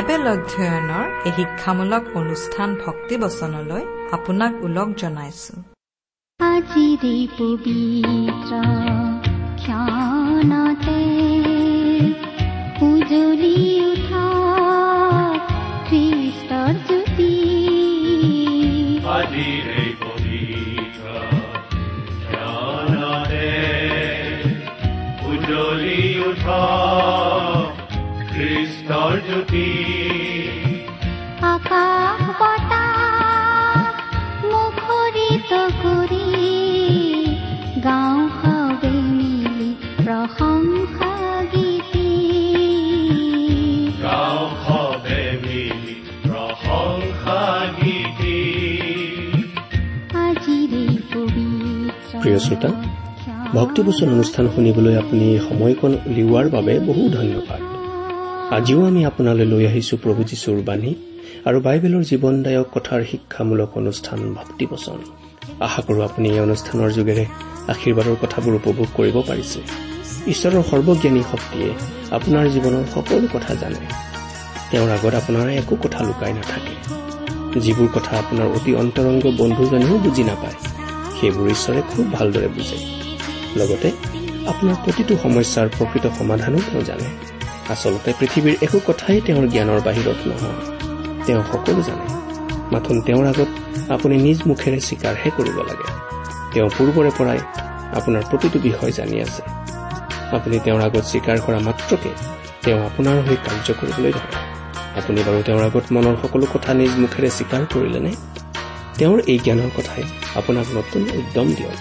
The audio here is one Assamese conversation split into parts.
বাইবেল অধ্যয়নৰ এই শিক্ষামূলক অনুষ্ঠান ভক্তিবচনলৈ আপোনাক ওলগ জনাইছো। আজিৰে পবিত্ৰ উজলি উঠা খ্ৰীষ্টৰ জ্যোতি। আজিৰে পবিত্ৰ জ্ঞানতে উজ্বলি উঠা খ্ৰীষ্টৰ জ্যোতি। শ্ৰোতা ভক্তিভূষণ অনুষ্ঠান শুনিবলৈ আপুনি সময়কণ উলিওৱাৰ বাবে বহু ধন্যবাদ। আজিও আমি আপোনালৈ লৈ আহিছো প্ৰভু যীশুৰ বাণী আৰু বাইবেলৰ জীৱনদায়ক কথাৰ শিক্ষামূলক অনুষ্ঠান ভক্তিবচন আশা কৰো আপুনি এই অনুষ্ঠানৰ যোগেৰে আশীৰ্বাদৰ কথাবোৰ উপভোগ কৰিব পাৰিছে। ঈশ্বৰৰ সৰ্বজ্ঞানী শক্তিয়ে আপোনাৰ জীৱনৰ সকলো কথা জানে। তেওঁৰ আগত আপোনাৰ একো কথা লুকাই নাথাকে। যিবোৰ কথা আপোনাৰ অতি অন্তৰংগ বন্ধুজনেও বুজি নাপায় সেইবোৰ ঈশ্বৰে খুব ভালদৰে বুজে। লগতে আপোনাৰ প্ৰতিটো সমস্যাৰ প্ৰকৃত সমাধানো তেওঁ জানে। আচলতে পৃথিৱীৰ একো কথাই তেওঁৰ জ্ঞানৰ বাহিৰত নহয়। তেওঁ সকলো জানে। মাথোন তেওঁৰ আগত আপুনি নিজ মুখেৰে স্বীকাৰহে কৰিব লাগে। তেওঁ পূৰ্বৰে পৰাই আপোনাৰ প্ৰতিটো বিষয় জানি আছে। আপুনি তেওঁৰ আগত স্বীকাৰ কৰা মাত্ৰকে তেওঁ আপোনাৰ হৈ কাৰ্য কৰিবলৈ ধৰে। আপুনি বাৰু তেওঁৰ আগত মনৰ সকলো কথা নিজ মুখেৰে স্বীকাৰ কৰিলেনে? তেওঁৰ এই জ্ঞানৰ কথাই আপোনাক নতুন উদ্যম দিয়ক।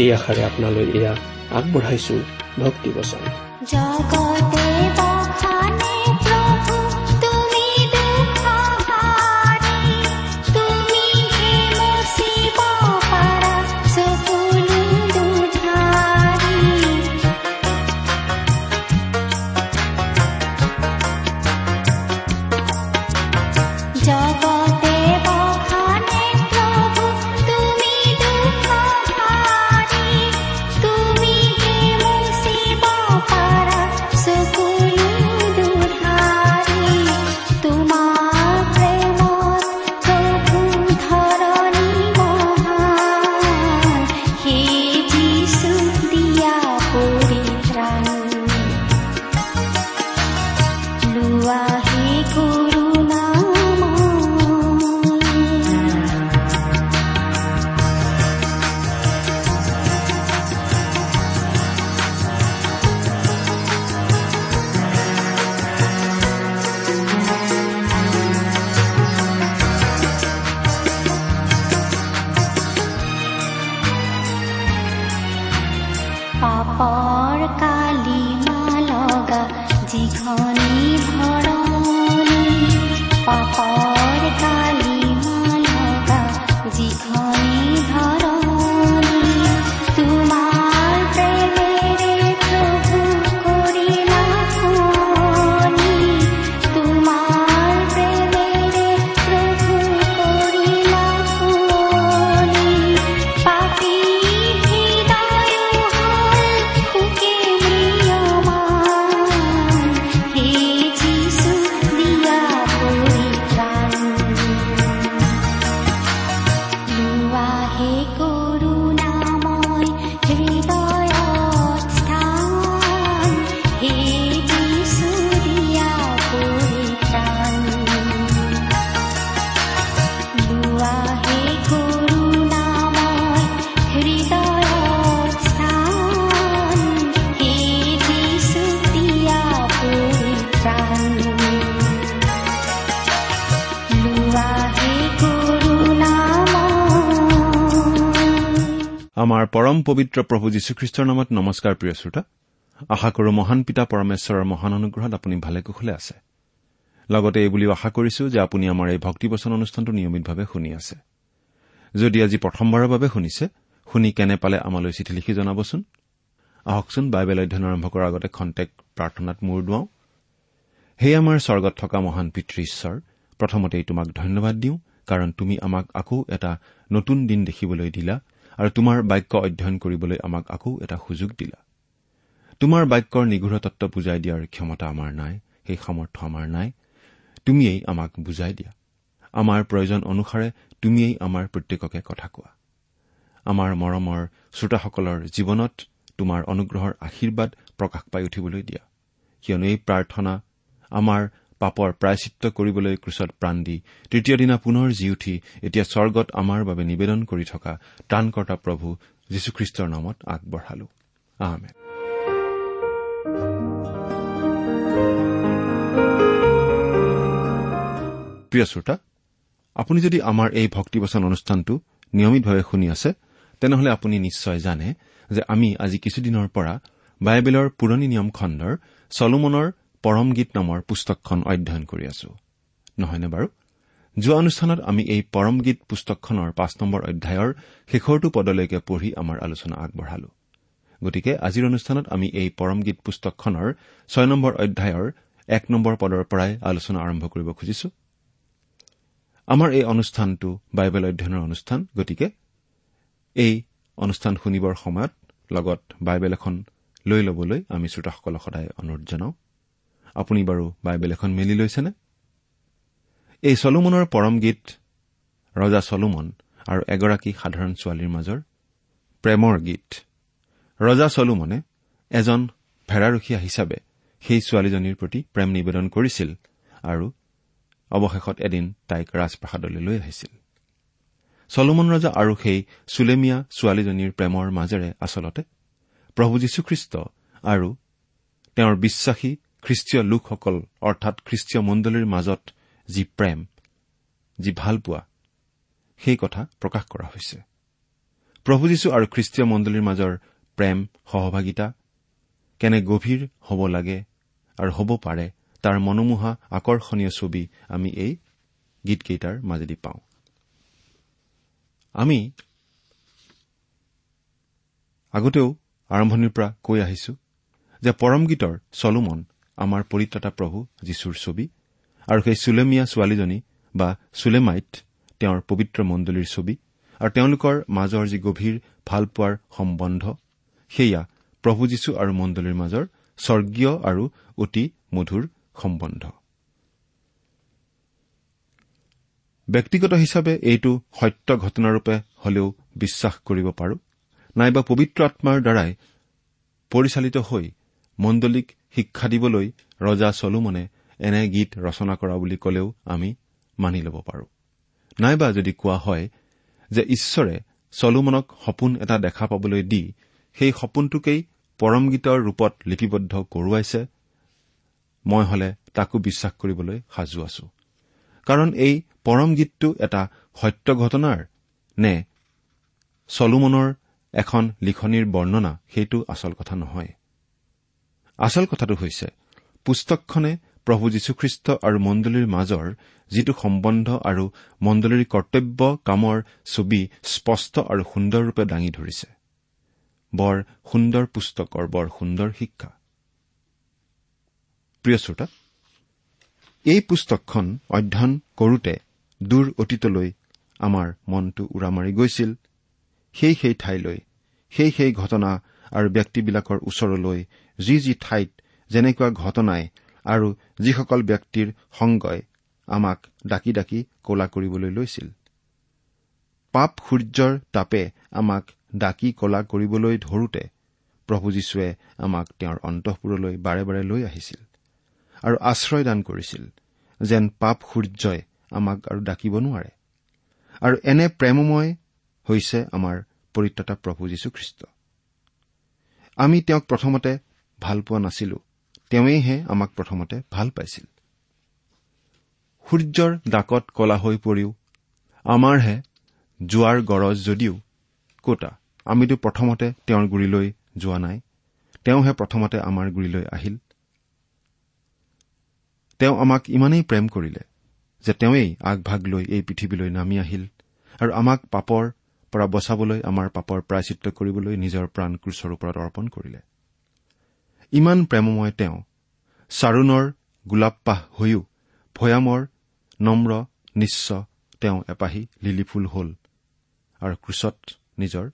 এই আশাৰে আপোনালৈ এয়া আগবঢ়াইছো ভক্তি বচন আমাৰ পৰম পবিত্ৰ প্ৰভু যীশুখ্ৰীষ্টৰ নামত নমস্কাৰ প্ৰিয় শ্ৰোতা। আশা কৰো মহান পিতা পৰমেশ্বৰৰ মহান অনুগ্ৰহত আপুনি ভালে কুশলে আছে। লগতে এই বুলিও আশা কৰিছো যে আপুনি আমাৰ এই ভক্তিবচন অনুষ্ঠানটো নিয়মিতভাৱে শুনি আছে। যদি আজি প্ৰথমবাৰৰ বাবে শুনিছে শুনি কেনে পালে আমালৈ চিঠি লিখি জনাবচোন। আহকচোন বাইবেল অধ্যয়ন আৰম্ভ কৰাৰ আগতে খন্তেক প্ৰাৰ্থনাত মূৰ দুৱাওঁ। হে আমাৰ স্বৰ্গত থকা মহান পিতৃ ঈশ্বৰ প্ৰথমতেই তোমাক ধন্যবাদ দিওঁ কাৰণ তুমি আমাক আকৌ এটা নতুন দিন দেখিবলৈ দিলা। আৰু তোমাৰ বাক্য অধ্যয়ন কৰিবলৈ আমাক আকৌ এটা সুযোগ দিলা। তোমাৰ বাক্যৰ নিগূঢ় তত্ব বুজাই দিয়াৰ ক্ষমতা আমাৰ নাই সেই সামৰ্থ্য আমাৰ নাই তুমিয়েই আমাক বুজাই দিয়া। আমাৰ প্ৰয়োজন অনুসাৰে তুমিয়েই আমাৰ প্ৰত্যেককে কথা কোৱা। আমাৰ মৰমৰ শ্ৰোতাসকলৰ জীৱনত তোমাৰ অনুগ্ৰহৰ আশীৰ্বাদ প্ৰকাশ পাই উঠিবলৈ দিয়া। কিয়নো এই প্ৰাৰ্থনা আমাৰ পাপৰ প্ৰায়চিত্ৰ কৰিবলৈ ক্ৰুচত প্ৰাণ দি তৃতীয় দিনা পুনৰ জি উঠি এতিয়া স্বৰ্গত আমাৰ বাবে নিবেদন কৰি থকা ত্ৰাণকৰ্তা প্ৰভু যীশুখ্ৰীষ্টৰ নামত আগবঢ়ালো। প্ৰিয় শ্ৰোতা আপুনি যদি আমাৰ এই ভক্তিবচন অনুষ্ঠানটো নিয়মিতভাৱে শুনি আছে তেনেহলে আপুনি নিশ্চয় জানে যে আমি আজি কিছুদিনৰ পৰা বাইবেলৰ পুৰণি নিয়ম খণ্ডৰ চলোমনৰ পৰম গীত নামৰ পুস্তকখন অধ্যয়ন কৰি আছো। নহয়নে বাৰু? যোৱা অনুষ্ঠানত আমি এই পৰম গীত পুস্তকখনৰ পাঁচ নম্বৰ অধ্যায়ৰ শেষৰটো পদলৈকে পঢ়ি আমাৰ আলোচনা আগবঢ়ালো। গতিকে আজিৰ অনুষ্ঠানত আমি এই পৰম গীত পুস্তকখনৰ ছয় নম্বৰ অধ্যায়ৰ এক নম্বৰ পদৰ পৰাই আলোচনা আৰম্ভ কৰিব খুজিছো। আমাৰ এই অনুষ্ঠানটো বাইবেল অধ্যয়নৰ অনুষ্ঠান গতিকে এই অনুষ্ঠান শুনিবৰ সময়ত লগত বাইবেল এখন লৈ ল'বলৈ আমি শ্ৰোতাসকলক সদায় অনুৰোধ জনাওঁ। আপুনি বাৰু বাইবেল এখন মেলি লৈছেনে? এই চলোমনৰ পৰম গীত ৰজা চলোমন আৰু এগৰাকী সাধাৰণ ছোৱালীৰ মাজৰ প্ৰেমৰ গীত। ৰজা চলোমনে এজন ভেড়াৰখীয়া হিচাপে সেই ছোৱালীজনীৰ প্ৰতি প্ৰেম নিবেদন কৰিছিল আৰু অৱশেষত এদিন তাইক ৰাজপ্ৰাসাদলৈ লৈ আহিছিল। চলোমন ৰজা আৰু সেই চুলেমিয়া ছোৱালীজনীৰ প্ৰেমৰ মাজেৰে আচলতে প্ৰভু যীশুখ্ৰীষ্ট আৰু তেওঁৰ বিশ্বাসী খ্ৰীষ্টীয় লোকসকল অৰ্থাৎ খ্ৰীষ্টীয় মণ্ডলীৰ মাজত যি প্ৰেম যি ভালপোৱা সেই কথা প্ৰকাশ কৰা হৈছে। প্ৰভু যীশু আৰু খ্ৰীষ্টীয় মণ্ডলীৰ মাজৰ প্ৰেম সহভাগিতা কেনে গভীৰ হ'ব লাগে আৰু হ'ব পাৰে তাৰ মনোমোহা আকৰ্ষণীয় ছবি আমি এই গীতকেইটাৰ মাজেদি পাওঁ। আমি আগতেও আৰম্ভণিৰ পৰা কৈ আহিছো যে পৰম গীতৰ চলোমন আমাৰ পৰিত্ৰাতা প্ৰভু যীশুৰ ছবি আৰু সেই চুলেমিয়া ছোৱালীজনী বা চুলেমাইট তেওঁৰ পবিত্ৰ মণ্ডলীৰ ছবি আৰু তেওঁলোকৰ মাজৰ যি গভীৰ ভালপোৱাৰ সম্বন্ধ সেয়া প্ৰভু যীশু আৰু মণ্ডলীৰ মাজৰ স্বৰ্গীয় আৰু অতি মধুৰ সম্বন্ধ। ব্যক্তিগত হিচাপে এইটো সত্য ঘটনাৰূপে হলেও বিশ্বাস কৰিব পাৰো। নাইবা পবিত্ৰ আত্মাৰ দ্বাৰাই পৰিচালিত হৈ মণ্ডলীক শিক্ষা দিবলৈ ৰজা চলোমনে এনে গীত ৰচনা কৰা বুলি কলেও আমি মানি ল'ব পাৰো। নাইবা যদি কোৱা হয় যে ঈশ্বৰে চলোমনক সপোন এটা দেখা পাবলৈ দি সেই সপোনটোকেই পৰম গীতৰ ৰূপত লিপিবদ্ধ কৰোৱাইছে মই হলে তাকো বিশ্বাস কৰিবলৈ সাজু আছো। কাৰণ এই পৰম গীতটো এটা সত্য ঘটনাৰ নে চলোমনৰ এখন লিখনিৰ বৰ্ণনা সেইটো আচল কথা নহয়। আচল কথাটো হৈছে পুস্তকখনে প্ৰভু যীশুখ্ৰীষ্ট আৰু মণ্ডলীৰ মাজৰ যিটো সম্বন্ধ আৰু মণ্ডলীৰ কৰ্তব্য কামৰ ছবি স্পষ্ট আৰু সুন্দৰৰূপে দাঙি ধৰিছে। বৰ সুন্দৰ পুস্তকৰ বৰ সুন্দৰ শিক্ষা। এই পুস্তকখন অধ্যয়ন কৰোতে দূৰ অতীতলৈ আমাৰ মনটো উৰা মাৰি গৈছিল। সেই সেই ঠাইলৈ সেই সেই ঘটনা আৰু ব্যক্তিবিলাকৰ ওচৰলৈ যি যি ঠাইত যেনেকুৱা ঘটনাই আৰু যিসকল ব্যক্তিৰ সংগই আমাক ডাকি ডাকি কলা কৰিবলৈ লৈছিল। পাপ সূৰ্যৰ তাপে আমাক ডাকি কলা কৰিবলৈ ধৰোতে প্ৰভু যীশুৱে আমাক তেওঁৰ অন্তঃপুৰলৈ বাৰে বাৰে লৈ আহিছিল আৰু আশ্ৰয় দান কৰিছিল যেন পাপ সূৰ্যই আমাক আৰু ডাকিব নোৱাৰে। আৰু এনে প্ৰেমময় হৈছে আমাৰ পৰিত্ৰতা প্ৰভু যীশুখ্ৰীষ্ট। আমি তেওঁক প্ৰথমতে ভাল পোৱা নাছিলো তেওঁইহে আমাক প্ৰথমতে ভাল পাইছিল। সূৰ্যৰ ডাকত কলা হৈ পৰিও আমাৰহে যোৱাৰ গৰজ যদিও কতা আমিতো প্ৰথমতে তেওঁৰ গুৰিলৈ যোৱা নাই তেওঁহে প্ৰথমতে আমাৰ গুৰিলৈ আহিল। তেওঁ আমাক ইমানেই প্ৰেম কৰিলে যে তেওঁই আগভাগ লৈ এই পৃথিৱীলৈ নামি আহিল আৰু আমাক পাপৰ পৰা বচাবলৈ আমাৰ পাপৰ প্ৰায়চিত্ৰ কৰিবলৈ নিজৰ প্ৰাণ ক্ৰুচৰ ওপৰত অৰ্পণ কৰিলে। ইমান প্ৰেমময় তেওঁ। চাৰুণৰ গোলাপপাহ হৈও ভৈয়ামৰ নম্ৰ নিশ্চ তেওঁ এপাহি লিলি ফুল হল আৰু ক্ৰুচত নিজৰ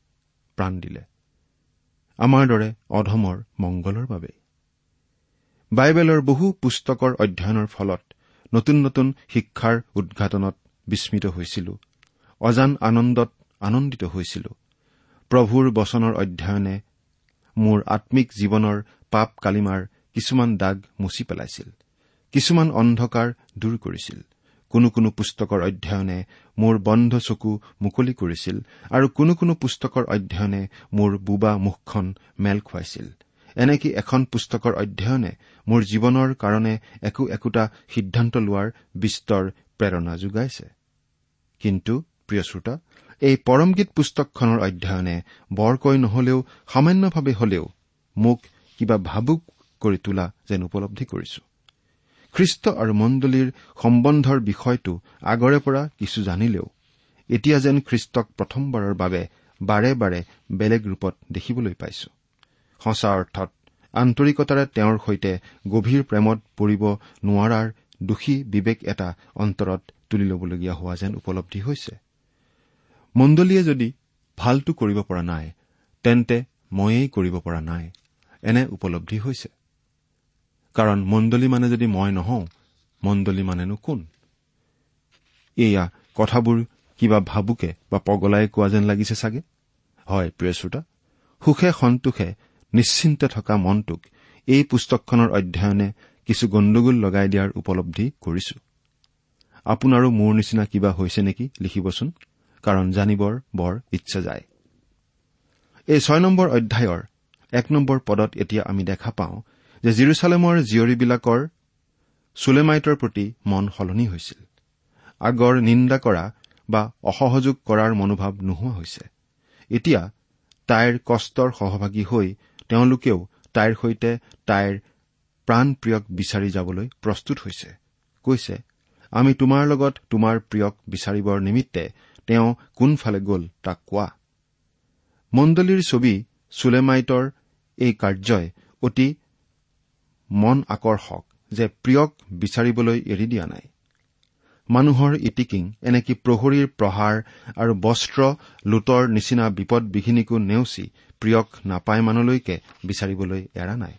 প্ৰাণ দিলে। আমাৰ দৰে অধমৰ মংগলৰ বাবেই। বাইবেলৰ বহু পুস্তকৰ অধ্যয়নৰ ফলত নতুন নতুন শিক্ষাৰ উদঘাটনত বিস্মিত হৈছিলো। অজান আনন্দত আনন্দিত হৈছিলো। প্ৰভুৰ বচনৰ অধ্যয়নে মোৰ আম্মিক জীৱনৰ পাপ কালিমাৰ কিছুমান দাগ মুচি পেলাইছিল। কিছুমান অন্ধকাৰ দূৰ কৰিছিল। কোনো কোনো পুস্তকৰ অধ্যয়নে মোৰ বন্ধ চকু মুকলি কৰিছিল আৰু কোনো কোনো পুস্তকৰ অধ্যয়নে মোৰ বোবা মুখখন মেল খুৱাইছিল। এনেকি এখন পুস্তকৰ অধ্যয়নে মোৰ জীৱনৰ কাৰণে একো একোটা সিদ্ধান্ত লোৱাৰ বিস্তৰ প্ৰেৰণা যোগাইছে? কিন্তু প্ৰিয় শ্ৰোতা এই পৰমগীত পুস্তকখনৰ অধ্যয়নে বৰকৈ নহলেও সামান্যভাৱে হলেও মোক কিবা ভাবুক কৰি তোলা যেন উপলব্ধি কৰিছো। খ্ৰীষ্ট আৰু মণ্ডলীৰ সম্বন্ধৰ বিষয়টো আগৰে পৰা কিছু জানিলেও এতিয়া যেন খ্ৰীষ্টক প্ৰথমবাৰৰ বাবে বাৰে বাৰে বেলেগ ৰূপত দেখিবলৈ পাইছো। সঁচা অৰ্থত আন্তৰিকতাৰে তেওঁৰ সৈতে গভীৰ প্ৰেমত পৰিব নোৱাৰাৰ দোষী বিবেক এটা অন্তৰত তুলি ল'বলগীয়া হোৱা যেন উপলব্ধি হৈছে। মণ্ডলীয়ে যদি ভালটো কৰিব পৰা নাই তেন্তে ময়েই কৰিব পৰা নাই। এনে উপলব্ধি হৈছে। কাৰণ মণ্ডলী মানে যদি মই নহওঁ মণ্ডলী মানেনো কোন? এয়া কথাবোৰ কিবা ভাবুকে বা পগলাই কোৱা যেন লাগিছে চাগে? হয় প্ৰিয় শ্ৰোতা সুখে সন্তোষে নিশ্চিন্তে থকা মনটোক এই পুস্তকখনৰ অধ্যয়নে কিছু গণ্ডগোল লগাই দিয়াৰ উপলব্ধি কৰিছো। আপোনাৰো মোৰ নিচিনা কিবা হৈছে নেকি লিখিবচোন কাৰণ জানিবৰ বৰ ইচ্ছা যায়। এই ছয় নম্বৰ অধ্যায়ৰ এক নম্বৰ পদত এতিয়া আমি দেখা পাওঁ যে জিৰচালেমৰ জীয়ৰীবিলাকৰ চুলেমাইটৰ প্ৰতি মন সলনি হৈছিল। আগৰ নিন্দা কৰা বা অসহযোগ কৰাৰ মনোভাৱ নোহোৱা হৈছে। এতিয়া তাইৰ কষ্টৰ সহভাগী হৈ তেওঁলোকেও তাইৰ সৈতে তাইৰ প্ৰাণপ্ৰিয়ক বিচাৰি যাবলৈ প্ৰস্তুত হৈছে। কৈছে আমি তোমাৰ লগত তোমাৰ প্ৰিয়ক বিচাৰিবৰ নিমিত্তে তেওঁ কোনফালে গ'ল তাক কোৱা? মণ্ডলীৰ ছবি চুলেমাইটৰ এই কাৰ্যই অতি মন আকৰ্ষক যে প্ৰিয়ক বিচাৰিবলৈ এৰি দিয়া নাই। মানুহৰ ইটিকিং এনেকি প্ৰহৰীৰ প্ৰহাৰ আৰু বস্ত্ৰ লোটৰ নিচিনা বিপদ বিঘিনিকো নেওচি প্ৰিয়ক নাপায়মানলৈকে বিচাৰিবলৈ এৰা নাই।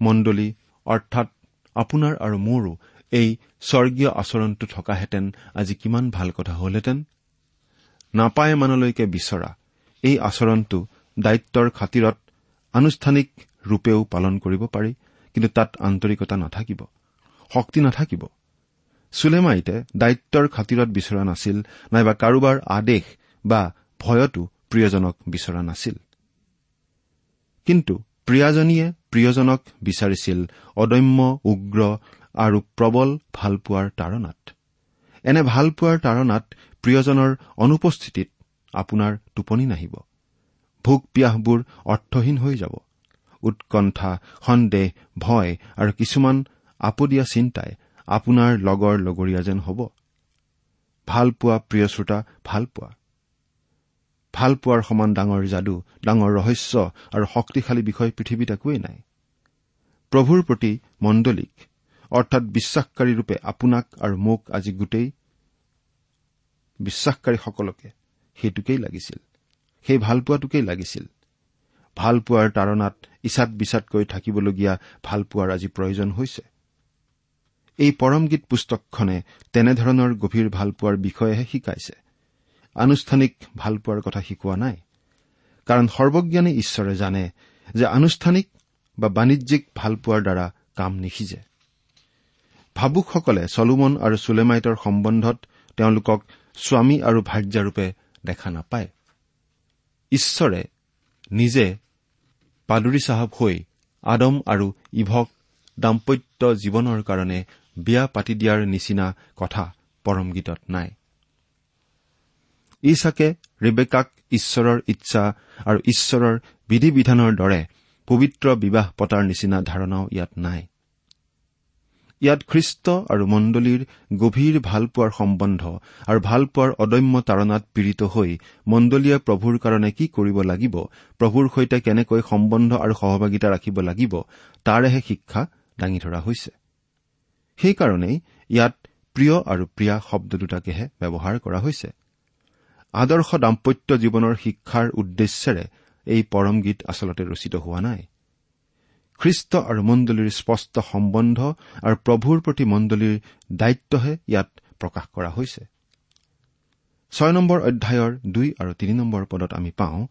মণ্ডলী অৰ্থাৎ আপোনাৰ আৰু মোৰো এই স্বৰ্গীয় আচৰণটো থকাহেঁতেন আজি কিমান ভাল কথা হলহেঁতেন? নাপায়মানলৈকে বিচৰা এই আচৰণটো দায়িত্বৰ খাতিৰত আনুষ্ঠানিক ৰূপেও পালন কৰিব পাৰি কিন্তু তাত আন্তৰিকতা নাথাকিব শক্তি নাথাকিব। চুলেমাইতে দায়িত্বৰ খাতিৰত বিচৰা নাছিল নাইবা কাৰোবাৰ আদেশ বা ভয়তো প্ৰিয়জনক বিচৰা নাছিল। কিন্তু প্ৰিয়াজনীয়ে প্ৰিয়জনক বিচাৰিছিল অদম্য উগ্ৰ আৰু প্ৰবল ভালপোৱাৰ তাৰণাত। এনে ভালপোৱাৰ তাৰণাত প্ৰিয়জনৰ অনুপস্থিতিত আপোনাৰ টোপনি নাহিব। ভোক পিয়াহবোৰ অৰ্থহীন হৈ যাব। উৎকণ্ঠা সন্দেহ ভয় আৰু কিছুমান আপদীয়া চিন্তাই আপোনাৰ লগৰ লগৰীয়া যেন হ'ব। ভালপোৱা প্ৰিয় শ্ৰোতা ভালপোৱা ভালপোৱাৰ সমান ডাঙৰ যাদু ডাঙৰ ৰহস্য আৰু শক্তিশালী বিষয় পৃথিৱীত একোৱেই নাই। প্ৰভুৰ প্ৰতি মণ্ডলীক অৰ্থাৎ বিশ্বাসকাৰীৰূপে আপোনাক আৰু মোক আজি গোটেই বিশ্বাসকাৰীসকলকে সেইটোকেই লাগিছিল। সেই ভালপোৱাটোকেই লাগিছিল। ভালপোৱাৰ তাৰণাত ইছাত বিচাতকৈ থাকিবলগীয়া ভালপোৱাৰ আজি প্ৰয়োজন হৈছে। এই পৰমগীত পুস্তকখনে তেনেধৰণৰ গভীৰ ভালপোৱাৰ বিষয়েহে শিকাইছে। আনুষ্ঠানিক ভালপোৱাৰ কথা শিকোৱা নাই। কাৰণ সৰ্বজ্ঞানী ঈশ্বৰে জানে যে আনুষ্ঠানিক বা বাণিজ্যিক ভালপোৱাৰ দ্বাৰা কাম নিসিজে। ভাবুকসকলে চলোমন আৰু চুলেমাইটৰ সম্বন্ধত তেওঁলোকক স্বামী আৰু ভাৰ্যাৰূপে দেখা নাপায়। ঈশ্বৰে নিজে পাদুৰী চাহাব হৈ আদম আৰু ইভক দাম্পত্য জীৱনৰ কাৰণে বিয়া পাতি দিয়াৰ নিচিনা কথা পৰমগীতত নাই। ইছাকে ৰিবেকাক ঈশ্বৰৰ ইচ্ছা আৰু ঈশ্বৰৰ বিধি বিধানৰ দৰে পবিত্ৰ বিবাহ পতাৰ নিচিনা ধাৰণাও ইয়াত নাই। ইয়াত খ্ৰীষ্ট আৰু মণ্ডলীৰ গভীৰ ভালপোৱাৰ সম্বন্ধ আৰু ভালপোৱাৰ অদম্য তাৰণাত পীড়িত হৈ মণ্ডলীয়ে প্ৰভুৰ কাৰণে কি কৰিব লাগিব প্ৰভুৰ সৈতে কেনেকৈ সম্বন্ধ আৰু সহভাগিতা ৰাখিব লাগিব তাৰেহে শিক্ষা দাঙি ধৰা হৈছে। সেইকাৰণেই ইয়াত প্ৰিয় আৰু প্ৰিয়া শব্দ দুটাকেহে ব্যৱহাৰ কৰা হৈছে। আদৰ্শ দাম্পত্য জীৱনৰ শিক্ষাৰ উদ্দেশ্যেৰে এই পৰম গীত আচলতে ৰচিত হোৱা নাই। খ্ৰীষ্ট আৰু মণ্ডলীৰ স্পষ্ট সম্বন্ধ আৰু প্ৰভুৰ প্ৰতি মণ্ডলীৰ দায়িত্বহে ইয়াত প্ৰকাশ কৰা হৈছে। ছয় নম্বৰ অধ্যায়ৰ দুই আৰু তিনি নম্বৰ পদত আমি পাওঁ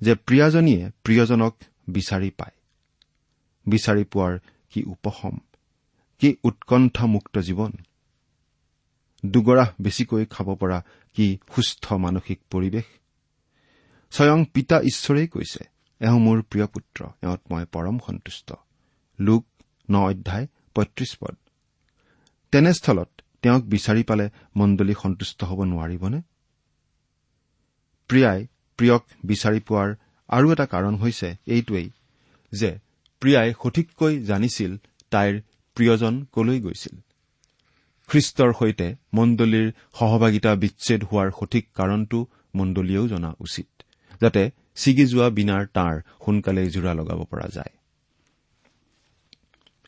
যে প্ৰিয়াজনীয়ে প্ৰিয়জনক বিচাৰি পায়। বিচাৰি পোৱাৰ কি উপশম? কি উৎকণ্ঠামুক্ত জীৱন? দুগৰাহ বেছিকৈ খাব পৰা কি সুস্থ মানসিক পৰিৱেশ? স্বয়ং পিতা ঈশ্বৰেই কৈছে এওঁ মোৰ প্ৰিয় পুত্ৰ এওঁত মই পৰম সন্তুষ্ট। লোক ন অধ্যায় পঁয়ত্ৰিশ পদ। তেনেস্থলত তেওঁক বিচাৰি পালে মণ্ডলী সন্তুষ্ট হ'ব নোৱাৰিবনে? প্ৰিয়াই প্ৰিয়ক বিচাৰি পোৱাৰ আৰু এটা কাৰণ হৈছে এইটোৱেই যে প্ৰিয়াই সঠিককৈ জানিছিল তাইৰ প্ৰিয়জন কলৈ গৈছিল। খ্ৰীষ্টৰ সৈতে মণ্ডলীৰ সহভাগিতা বিচ্ছেদ হোৱাৰ সঠিক কাৰণটো মণ্ডলীয়েও জনা উচিত যাতে ছিগি যোৱা বিনাৰ তাঁৰ সোনকালে জোৰা লগাব পৰা যায়।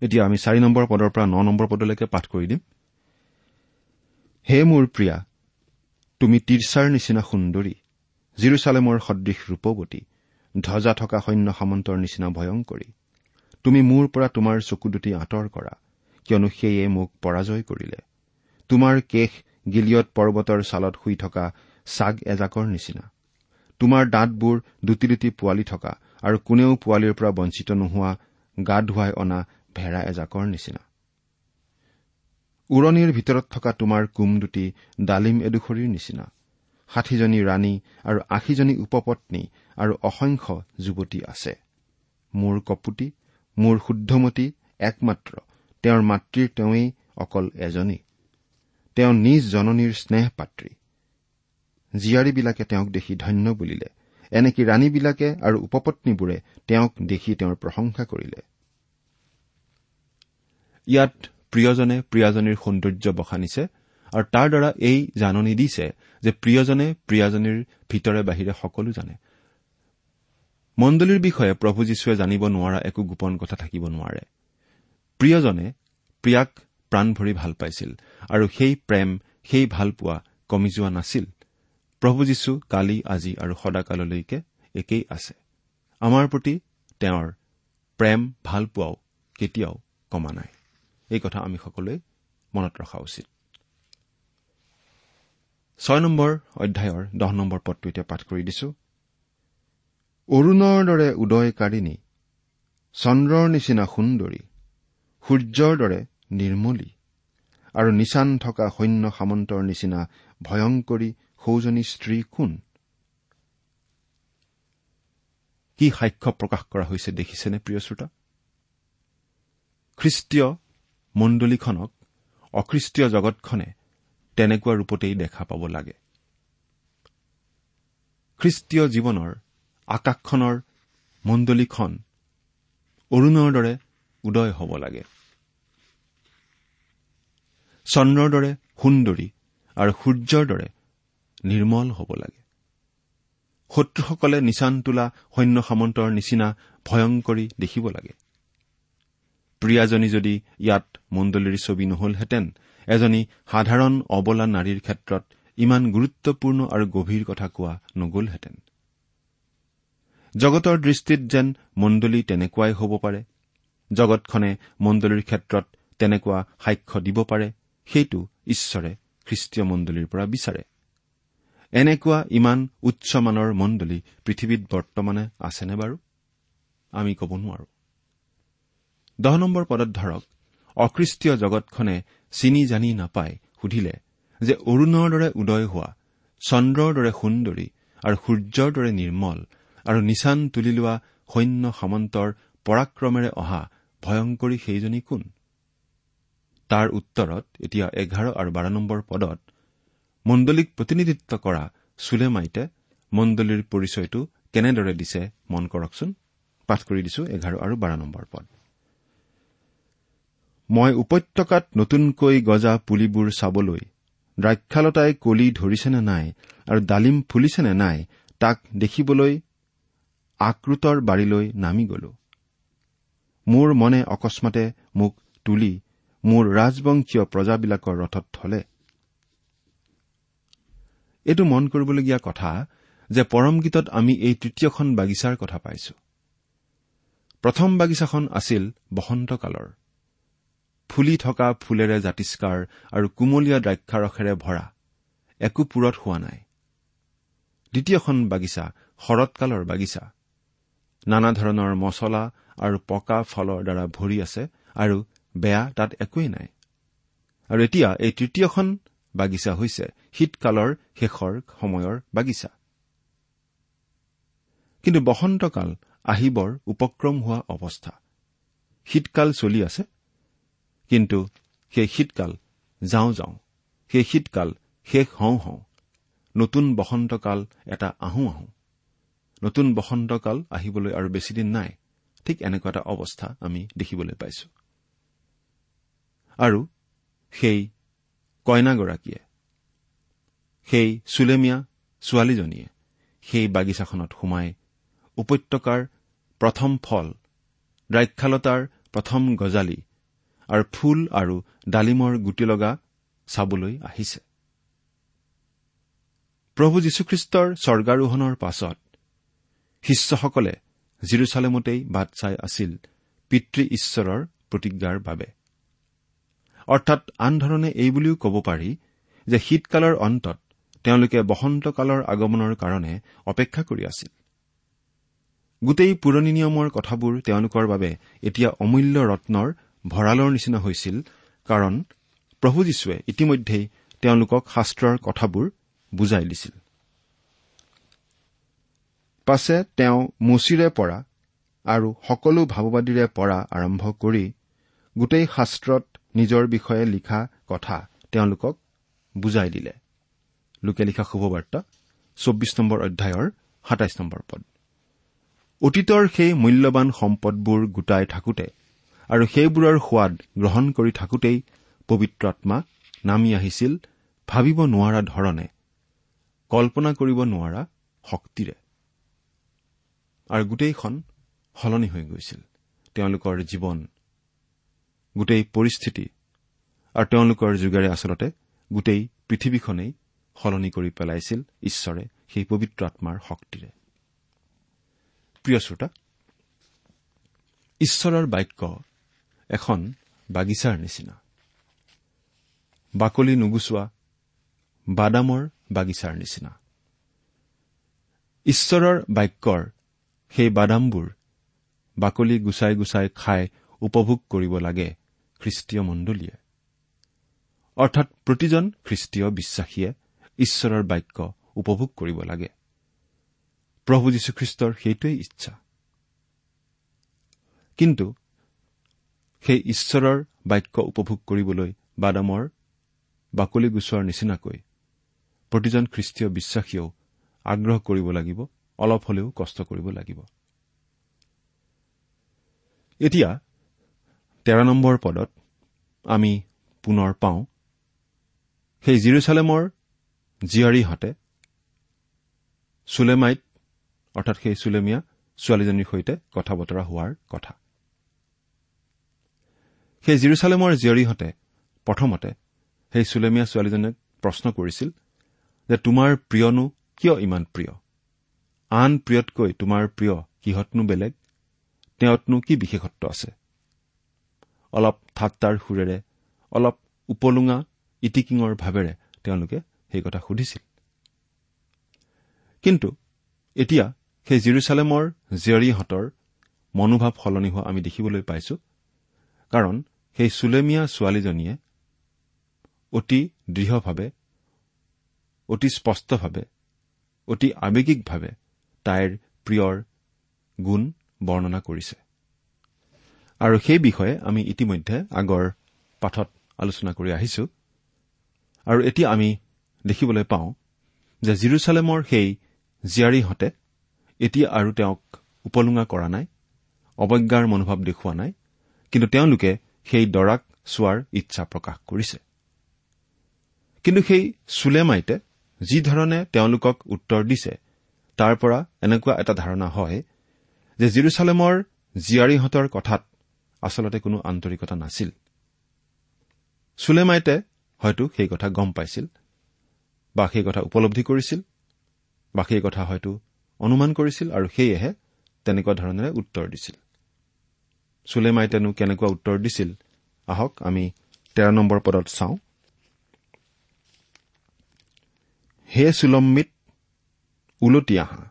এতিয়া আমি চাৰি নম্বৰ পদৰ পৰা ন নম্বৰ পদলৈকে পাঠ কৰি দিম। হে মোৰ প্ৰিয়া তুমি তিৰছাৰ নিচিনা সুন্দৰী জিৰচালেমৰ সদৃশ ৰূপৱতী ধ্বজা থকা সৈন্য সামন্তৰ নিচিনা ভয়ংকৰী। তুমি মোৰ পৰা তোমাৰ চকু দুটি আঁতৰ কৰা কিয়নো সেয়ে মোক পৰাজয় কৰিলে। তোমাৰ কেশ গিলিয়ত পৰ্বতৰ ছালত শুই থকা ছাগ এজাকৰ নিচিনা। তোমাৰ দাঁতবোৰ দুটি দুটি পোৱালি থকা আৰু কোনেও পোৱালিৰ পৰা বঞ্চিত নোহোৱা গা ধুৱাই অনা ভেড়া এজাকৰ নিচিনা। উৰণিৰ ভিতৰত থকা তোমাৰ কোম দুটি ডালিম এডোখৰীৰ নিচিনা। ষাঠিজনী ৰাণী আৰু আশীজনী উপপত্নী আৰু অসংখ্য যুৱতী আছে। মোৰ কপুতি মোৰ শুদ্ধমতী একমাত্ৰ তেওঁৰ মাতৃৰ তেওঁৱেই অকল এজনী। তেওঁ নিজ জননীৰ স্নেহ পাত্ৰী জীয়াৰীবিলাকে তেওঁক দেখি ধন্য বুলিলে। এনেকি ৰাণীবিলাকে আৰু উপপত্নীবোৰে তেওঁক দেখি তেওঁৰ প্ৰশংসা কৰিলে। ইয়াত প্ৰিয়জনে প্ৰিয়াজনীৰ সৌন্দৰ্য বখানিছে আৰু তাৰ দ্বাৰা এই জাননী দিছে যে প্ৰিয়জনে প্ৰিয়াজনীৰ ভিতৰে বাহিৰে সকলো জানে। মণ্ডলীৰ বিষয়ে প্ৰভু যীশুৱে জানিব নোৱাৰা একো গোপন কথা থাকিব নোৱাৰে। প্ৰিয়জনে প্ৰিয়াক প্ৰাণ ভৰি ভাল পাইছিল আৰু সেই প্ৰেম সেই ভালপোৱা কমি যোৱা নাছিল। প্ৰভু যীশু কালি আজি আৰু সদাকাললৈকে একেই আছে। আমাৰ প্ৰতি তেওঁৰ প্ৰেম ভালপোৱাও কেতিয়াও কমা নাই। এই কথা আমি সকলোৱে মনত ৰখা উচিত। ছয় নম্বৰ অধ্যায়ৰ দহ নম্বৰ পদটো এতিয়া পাঠ কৰি দিছো। অৰুণৰ দৰে উদয়কাৰিণী চন্দ্ৰৰ নিচিনা সুন্দৰী সূৰ্যৰ দৰে নিৰ্মলী আৰু নিচান থকা সৈন্য সামন্তৰ নিচিনা ভয়ংকৰী সৌজনী স্ত্ৰী কোন? কি সাক্ষ্য প্ৰকাশ কৰা হৈছে দেখিছেনে প্ৰিয় শ্ৰোতা? খ্ৰীষ্টীয় মণ্ডলীখনক অখ্ৰীষ্টীয় জগতখনে তেনেকুৱা ৰূপতেই দেখা পাব লাগে। খ্ৰীষ্টীয় জীৱনৰ আকাশখনৰ মণ্ডলীখন অৰুণৰ দৰে উদয় হ'ব লাগে। চন্দ্ৰৰ দৰে সুন্দৰী আৰু সূৰ্যৰ দৰে নিৰ্মল হ'ব লাগে। শত্ৰুসকলে নিচান তোলা সৈন্য সামন্তৰ নিচিনা ভয়ংকৰী দেখিব লাগে। প্ৰিয়াজনী যদি ইয়াত মণ্ডলীৰ ছবি নহলহেঁতেন এজনী সাধাৰণ অবলা নাৰীৰ ক্ষেত্ৰত ইমান গুৰুত্বপূৰ্ণ আৰু গভীৰ কথা কোৱা নগলহেঁতেন। জগতৰ দৃষ্টিত যেন মণ্ডলী তেনেকুৱাই হ'ব পাৰে জগতখনে মণ্ডলীৰ ক্ষেত্ৰত তেনেকুৱা সাক্ষ্য দিব পাৰে সেইটো ঈশ্বৰে খ্ৰীষ্টীয় মণ্ডলীৰ পৰা বিচাৰে। এনেকুৱা ইমান উচ্চমানৰ মণ্ডলী পৃথিৱীত বৰ্তমানে আছেনে বাৰু? আমি ক'ব নোৱাৰো। দহ নম্বৰ পদত ধৰক অখ্ৰীষ্টীয় জগতখনে চিনি জানি নাপাই সুধিলে যে অৰুণৰ দৰে উদয় হোৱা চন্দ্ৰৰ দৰে সুন্দৰী আৰু সূৰ্যৰ দৰে নিৰ্মল আৰু নিচান তুলি লোৱা সৈন্য সামন্তৰ পৰাক্ৰমেৰে অহা ভয়ংকৰী সেইজনী কোন? তাৰ উত্তৰত এতিয়া এঘাৰ আৰু বাৰ নম্বৰ পদত মণ্ডলীক প্ৰতিনিধিত্ব কৰা চুলেমাইতে মণ্ডলীৰ পৰিচয়টো কেনেদৰে দিছে মন কৰকচোন। পাঠ কৰি দিছো এঘাৰ আৰু বাৰ নম্বৰ পদ। মই উপত্যকাত নতুনকৈ গজা পুলিবোৰ চাবলৈ দ্ৰাক্ষালতাই কলি ধৰিছেনে নাই আৰু ডালিম ফুলিছেনে নাই তাক দেখিবলৈ আক্ৰোতৰ বাৰীলৈ নামি গলো। মোৰ মনে অকস্মাতে মোক তুলি মোৰ ৰাজবংশীয় প্ৰজাবিলাকৰ ৰথত থলে। এইটো মন কৰিবলগীয়া কথা যে পৰম গীতত আমি এই তৃতীয়খন বাগিচাৰ কথা পাইছো। প্ৰথম বাগিচাখন আছিল বসন্তকালৰ। ফুলি থকা ফুলেৰে জাতিষ্কাৰ আৰু কুমলীয়া দ্ৰাক্ষাৰসেৰে ভৰা একো পূৰত হোৱা নাই। দ্বিতীয়খন বাগিচা শৰৎকালৰ বাগিচা। নানা ধৰণৰ মছলা আৰু পকা ফলৰ দ্বাৰা ভৰি আছে আৰু বেয়া তাত একোৱেই নাই। আৰু এতিয়া এই তৃতীয়খন বাগিচা হৈছে শীতকালৰ শেষৰ সময়ৰ বাগিচা। কিন্তু বসন্তকাল আহিবৰ উপক্ৰম হোৱা অৱস্থা। শীতকাল চলি আছে কিন্তু সেই শীতকাল যাওঁ যাওঁ সেই শীতকাল শেষ হওঁ হওঁ নতুন বসন্তকাল এটা আহোঁ আহোঁ নতুন বসন্তকাল আহিবলৈ আৰু বেছিদিন নাই ঠিক এনেকুৱা এটা অৱস্থা আমি দেখিবলৈ পাইছো। আৰু সেই কইনাগৰাকীয়ে সেই চুলেমীয়া ছোৱালীজনীয়ে সেই বাগিচাখনত সোমাই উপত্যকাৰ প্ৰথম ফল দ্ৰাক্ষালতাৰ প্ৰথম গজালি আৰু ফুল আৰু ডালিমৰ গুটি লগা চাবলৈ আহিছে। প্ৰভু যীশুখ্ৰীষ্টৰ স্বৰ্গাৰোহণৰ পাছত শিষ্যসকলে জিৰচালেমতেই বাট চাই আছিল পিতৃ ঈশ্বৰৰ প্ৰতিজ্ঞাৰ বাবে। অৰ্থাৎ আন ধৰণে এই বুলিও ক'ব পাৰি যে শীতকালৰ অন্তত তেওঁলোকে বসন্তকালৰ আগমনৰ কাৰণে অপেক্ষা কৰি আছিল। গোটেই পুৰণি নিয়মৰ কথাবোৰ তেওঁলোকৰ বাবে এতিয়া অমূল্য ৰত্নৰ ভঁৰালৰ নিচিনা হৈছিল কাৰণ প্ৰভু যীশুৱে ইতিমধ্যেই তেওঁলোকক শাস্ত্ৰৰ কথাবোৰ বুজাই দিছিল। পাছে তেওঁ মুচিৰে পৰা আৰু সকলো ভাৱবাদীৰে পৰা আৰম্ভ কৰি গোটেই শাস্ত্ৰত নিজৰ বিষয়ে লিখা কথা তেওঁলোকক বুজাই দিলে। লোকে লিখা শুভবাৰ্তা চৌব্বিছ নম্বৰ অধ্যায়ৰ সাতাইছ নম্বৰ পদ। অতীতৰ সেই মূল্যৱান সম্পদবোৰ গোটাই থাকোতে আৰু সেইবোৰৰ সোৱাদ গ্ৰহণ কৰি থাকোতেই পবিত্ৰ আত্মা নামি আহিছিল ভাবিব নোৱাৰা ধৰণে কল্পনা কৰিব নোৱাৰা শক্তিৰে। আৰু গোটেইখন সলনি হৈ গৈছিল তেওঁলোকৰ জীৱন গোটেই পৰিস্থিতি আৰু তেওঁলোকৰ যুগেৰে আচলতে গোটেই পৃথিৱীখনেই সলনি কৰি পেলাইছিল ঈশ্বৰে সেই পবিত্ৰ আত্মাৰ শক্তিৰে। প্ৰিয় শ্ৰোতা ঈশ্বৰৰ বাক্য এখন বাগিচাৰ নিচিনা। বাকলি নুগুচোৱা বাদামৰ বাগিচাৰ নিচিনা। ঈশ্বৰৰ বাক্যৰ সেই বাদামবোৰ বাকলি গুচাই গুচাই খাই উপভোগ কৰিব লাগে খ্ৰীষ্টীয় মণ্ডলীয়ে। অৰ্থাৎ প্ৰতিজন খ্ৰীষ্টীয় বিশ্বাসীয়ে ঈশ্বৰৰ বাক্য উপভোগ কৰিব লাগে। প্ৰভু যীশুখ্ৰীষ্টৰ সেইটোৱেই ইচ্ছা। কিন্তু সেই ঈশ্বৰৰ বাক্য উপভোগ কৰিবলৈ বাদামৰ বাকলি গুচোৱাৰ নিচিনাকৈ প্ৰতিজন খ্ৰীষ্টীয় বিশ্বাসীয়েও আগ্ৰহ কৰিব লাগিব অলপ হলেও কষ্ট কৰিব লাগিব। এতিয়া তেৰ নম্বৰ পদত আমি পুনৰ পাওঁ সেই জিৰচালেমৰ জীয়াৰীহঁতে চুলেমাইত অৰ্থাৎ সেই চুলেমীয়া ছোৱালীজনীৰ সৈতে কথা বতৰা হোৱাৰ কথা। সেই জিৰচালেমৰ জীয়ৰীহঁতে প্ৰথমতে সেই চুলেমীয়া ছোৱালীজনীক প্ৰশ্ন কৰিছিল যে তোমাৰ প্ৰিয়নো কিয় ইমান প্ৰিয়? আন প্ৰিয়তকৈ তোমাৰ প্ৰিয় কিহতনো বেলেগ? তেওঁতনো কি বিশেষত্ব আছে? অলপ ঠাট্টাৰ সুৰেৰে অলপ উপলুঙা ইটিকিঙৰ ভাৱেৰে তেওঁলোকে সেই কথা সুধিছিল। কিন্তু এতিয়া সেই জিৰচালেমৰ জীয়ৰীহঁতৰ মনোভাৱ সলনি হোৱা আমি দেখিবলৈ পাইছো কাৰণ সেই চুলেমীয়া ছোৱালীজনীয়ে অতি দৃঢ়ভাৱে অতি স্পষ্টভাৱে অতি আৱেগিকভাৱে তাইৰ প্ৰিয়ৰ গুণ বৰ্ণনা কৰিছে। আৰু সেই বিষয়ে আমি ইতিমধ্যে আগৰ পাঠত আলোচনা কৰি আহিছো। আৰু এতিয়া আমি দেখিবলৈ পাওঁ যে জিৰচালেমৰ সেই জীয়াৰীহঁতে এতিয়া আৰু তেওঁক উপলুঙা কৰা নাই অৱজ্ঞাৰ মনোভাৱ দেখুওৱা নাই কিন্তু তেওঁলোকে সেই দৰাক চোৱাৰ ইচ্ছা প্ৰকাশ কৰিছে। কিন্তু সেই চুলেমাইতে যিধৰণে তেওঁলোকক উত্তৰ দিছে তাৰ পৰা এনেকুৱা এটা ধাৰণা হয় যে জিৰচালেমৰ জীয়াৰীহঁতৰ কথাত আচলতে কোনো আন্তৰিকতা নাছিল। চুলেমাইতে হয়তো সেই কথা গম পাইছিল। বা সেই কথা উপলব্ধি কৰিছিল বা সেই কথা হয়তো অনুমান কৰিছিল আৰু সেয়েহে তেনেকুৱা ধৰণেৰে উত্তৰ দিছিল। চুলেমাইতেনো কেনেকুৱা উত্তৰ দিছিল আহক আমি তেৰ নম্বৰ পদত চাওঁ। হে চুলম্মিত উলটি আহা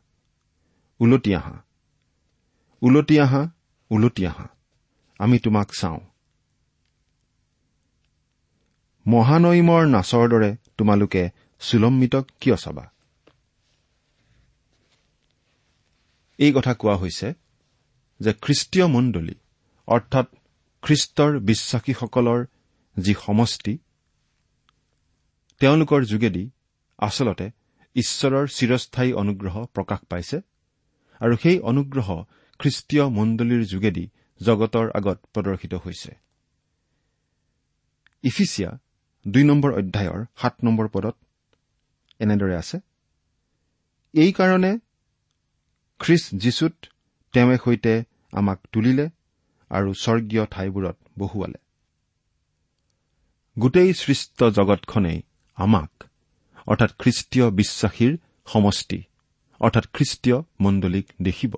উলটি আহা উলটি আহা উলটি আহা আমি তোমাক চাওঁ। মহানৈমৰ নাচৰ দৰে তোমালোকে চুলম্মিতক কিয় চাবা? এই কথা কোৱা হৈছে যে খ্ৰীষ্টীয় মণ্ডলী অৰ্থাৎ খ্ৰীষ্টৰ বিশ্বাসীসকলৰ যি সমষ্টি তেওঁলোকৰ যোগেদি আচলতে ঈশ্বৰৰ চিৰস্থায়ী অনুগ্ৰহ প্ৰকাশ পাইছে আৰু সেই অনুগ্ৰহ খ্ৰীষ্টীয় মণ্ডলীৰ যোগেদি জগতৰ আগত প্ৰদৰ্শিত হৈছে। ইফিচিয়া দুই নম্বৰ অধ্যায়ৰ সাত নম্বৰ পদত এনেদৰে আছে? এইকাৰণে খ্ৰীষ্ট যীশুত তেওঁৱে সৈতে আমাক তুলিলে আৰু স্বৰ্গীয় ঠাইবোৰত বহুৱালে। গোটেই সৃষ্ট জগতখনেই আমাক অৰ্থাৎ খ্ৰীষ্টীয় বিশ্বাসীৰ সমষ্টি অৰ্থাৎ খ্ৰীষ্টীয় মণ্ডলীক দেখিব।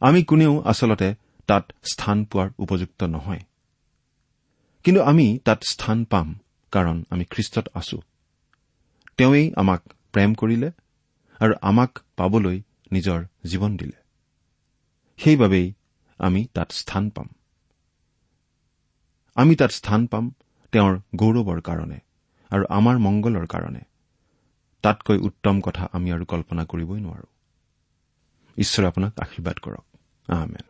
আমি কোনেও আচলতে তাত স্থান পোৱাৰ উপযুক্ত নহয়। কিন্তু আমি তাত স্থান পাম কাৰণ আমি খ্ৰীষ্টত আছো। তেওঁৱেই আমাক প্ৰেম কৰিলে আৰু আমাক পাবলৈ নিজৰ জীৱন দিলে। সেইবাবেই আমি তাত স্থান পাম। আমি তাত স্থান পাম তেওঁৰ গৌৰৱৰ কাৰণে আৰু আমাৰ মংগলৰ কাৰণে। তাতকৈ উত্তম কথা আমি আৰু কল্পনা কৰিবই নোৱাৰো। ঈশ্বৰে আপোনাক আশীৰ্বাদ কৰক। আহমেদ